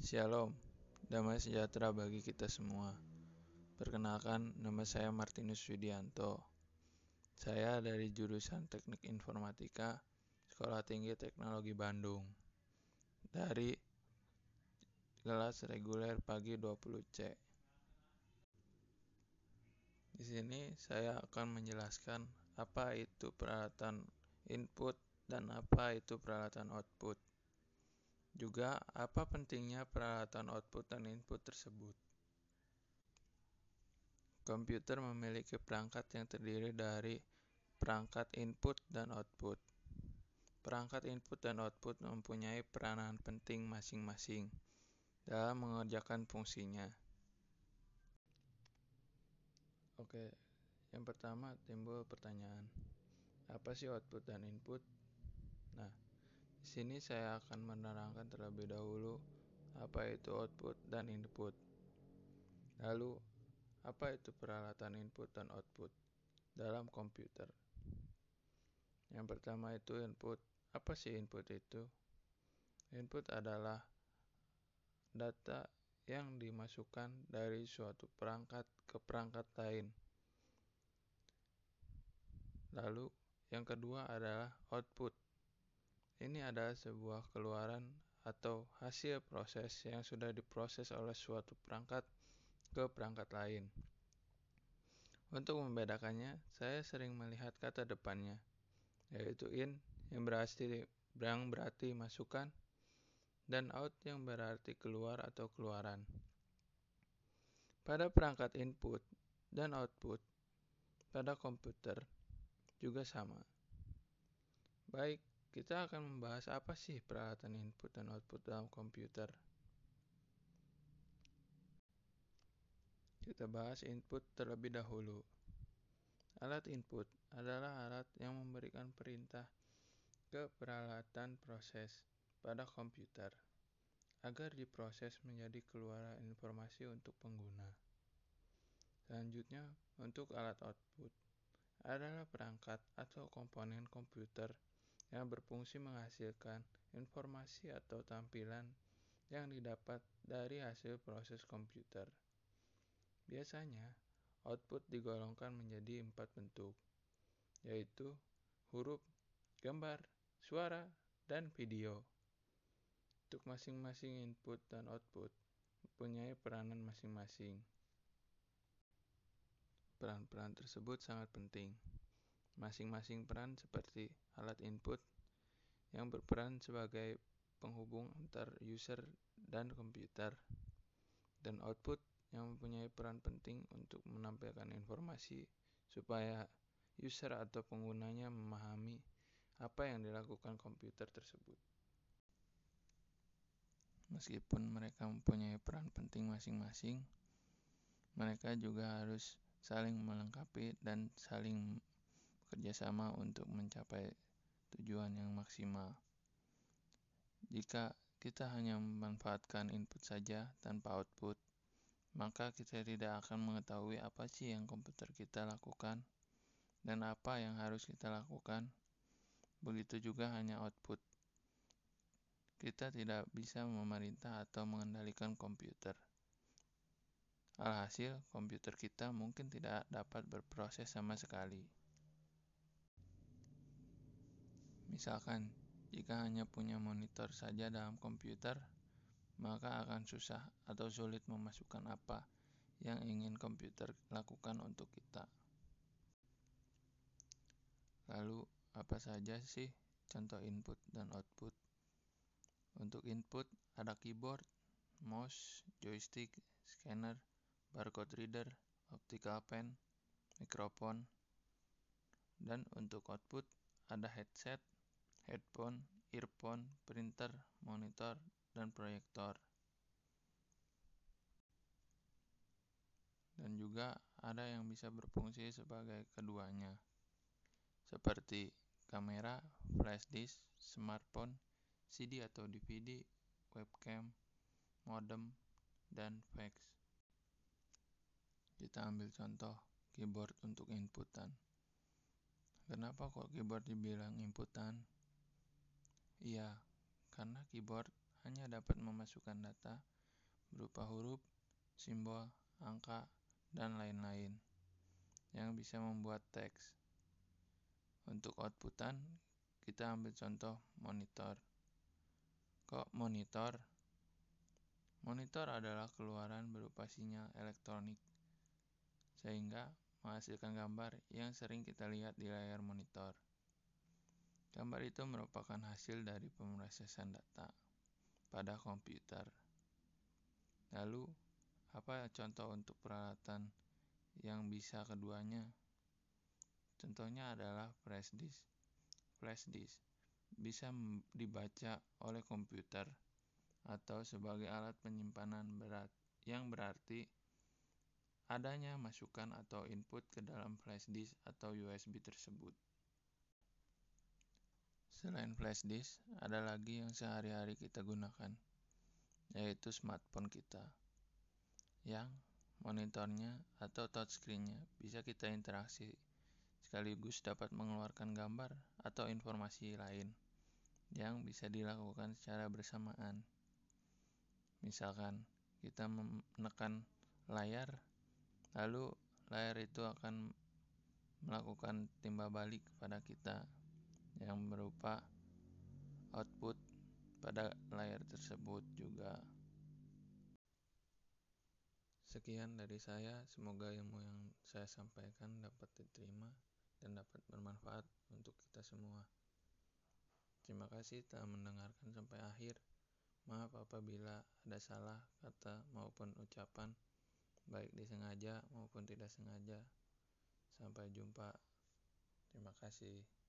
Shalom, damai sejahtera bagi kita semua. Perkenalkan, nama saya Martinus Widianto. Saya dari jurusan Teknik Informatika, Sekolah Tinggi Teknologi Bandung. Dari kelas reguler pagi 20C. Di sini saya akan menjelaskan apa itu peralatan input dan apa itu peralatan output. Juga, apa pentingnya peralatan output dan input tersebut? Komputer memiliki perangkat yang terdiri dari perangkat input dan output. Perangkat input dan output mempunyai peranan penting masing-masing dalam mengerjakan fungsinya. Oke, yang pertama timbul pertanyaan, apa sih output dan input? Nah, sini saya akan menerangkan terlebih dahulu apa itu output dan input. Lalu, apa itu peralatan input dan output dalam komputer? Yang pertama itu input. Apa sih input itu? Input adalah data yang dimasukkan dari suatu perangkat ke perangkat lain. Lalu, yang kedua adalah output. Ini adalah sebuah keluaran atau hasil proses yang sudah diproses oleh suatu perangkat ke perangkat lain. Untuk membedakannya, saya sering melihat kata depannya, yaitu in yang berarti, yang berarti masukan dan out yang berarti keluar atau keluaran. Pada perangkat input dan output pada komputer juga sama. Baik, kita akan membahas apa sih peralatan input dan output dalam komputer. Kita bahas input terlebih dahulu. Alat input adalah alat yang memberikan perintah ke peralatan proses pada komputer agar diproses menjadi keluaran informasi untuk pengguna. Selanjutnya, untuk alat output adalah perangkat atau komponen komputer yang berfungsi menghasilkan informasi atau tampilan yang didapat dari hasil proses komputer. Biasanya, output digolongkan menjadi empat bentuk, yaitu huruf, gambar, suara, dan video. Untuk masing-masing input dan output mempunyai peranan masing-masing. Peran-peran tersebut sangat penting. Masing-masing peran seperti alat input yang berperan sebagai penghubung antar user dan komputer, dan output yang mempunyai peran penting untuk menampilkan informasi supaya user atau penggunanya memahami apa yang dilakukan komputer tersebut. Meskipun mereka mempunyai peran penting masing-masing, mereka juga harus saling melengkapi dan saling bekerjasama untuk mencapai tujuan yang maksimal. Jika kita hanya memanfaatkan input saja tanpa output, maka kita tidak akan mengetahui apa sih yang komputer kita lakukan dan apa yang harus kita lakukan. Begitu juga hanya output. Kita tidak bisa memerintah atau mengendalikan komputer. Alhasil, komputer kita mungkin tidak dapat berproses sama sekali. Misalkan, jika hanya punya monitor saja dalam komputer, maka akan susah atau sulit memasukkan apa yang ingin komputer lakukan untuk kita. Lalu, apa saja sih contoh input dan output? Untuk input ada keyboard, mouse, joystick, scanner, barcode reader, optical pen, mikrofon, dan untuk output ada headset, headphone, earphone, printer, monitor, dan proyektor. Dan juga ada yang bisa berfungsi sebagai keduanya, seperti kamera, flash disk, smartphone, CD atau DVD, webcam, modem, dan fax. Kita ambil contoh keyboard untuk inputan. Kenapa kok keyboard dibilang inputan? Iya, karena keyboard hanya dapat memasukkan data berupa huruf, simbol, angka, dan lain-lain yang bisa membuat teks. Untuk outputan, kita ambil contoh monitor. Kok monitor? Monitor adalah keluaran berupa sinyal elektronik, sehingga menghasilkan gambar yang sering kita lihat di layar monitor. Gambar itu merupakan hasil dari pemrosesan data pada komputer. Lalu, apa contoh untuk peralatan yang bisa keduanya? Contohnya adalah flash disk. Flash disk bisa dibaca oleh komputer atau sebagai alat penyimpanan berat yang berarti adanya masukan atau input ke dalam flash disk atau USB tersebut. Selain flash disk, ada lagi yang sehari-hari kita gunakan, yaitu smartphone kita, yang monitornya atau touchscreen-nya bisa kita interaksi, sekaligus dapat mengeluarkan gambar atau informasi lain yang bisa dilakukan secara bersamaan. Misalkan kita menekan layar, lalu layar itu akan melakukan timbal balik kepada kita yang berupa output pada layar tersebut juga. Sekian dari saya, semoga ilmu yang saya sampaikan dapat diterima dan dapat bermanfaat untuk kita semua. Terima kasih telah mendengarkan sampai akhir. Maaf apabila ada salah kata maupun ucapan, baik disengaja maupun tidak sengaja. Sampai jumpa. Terima kasih.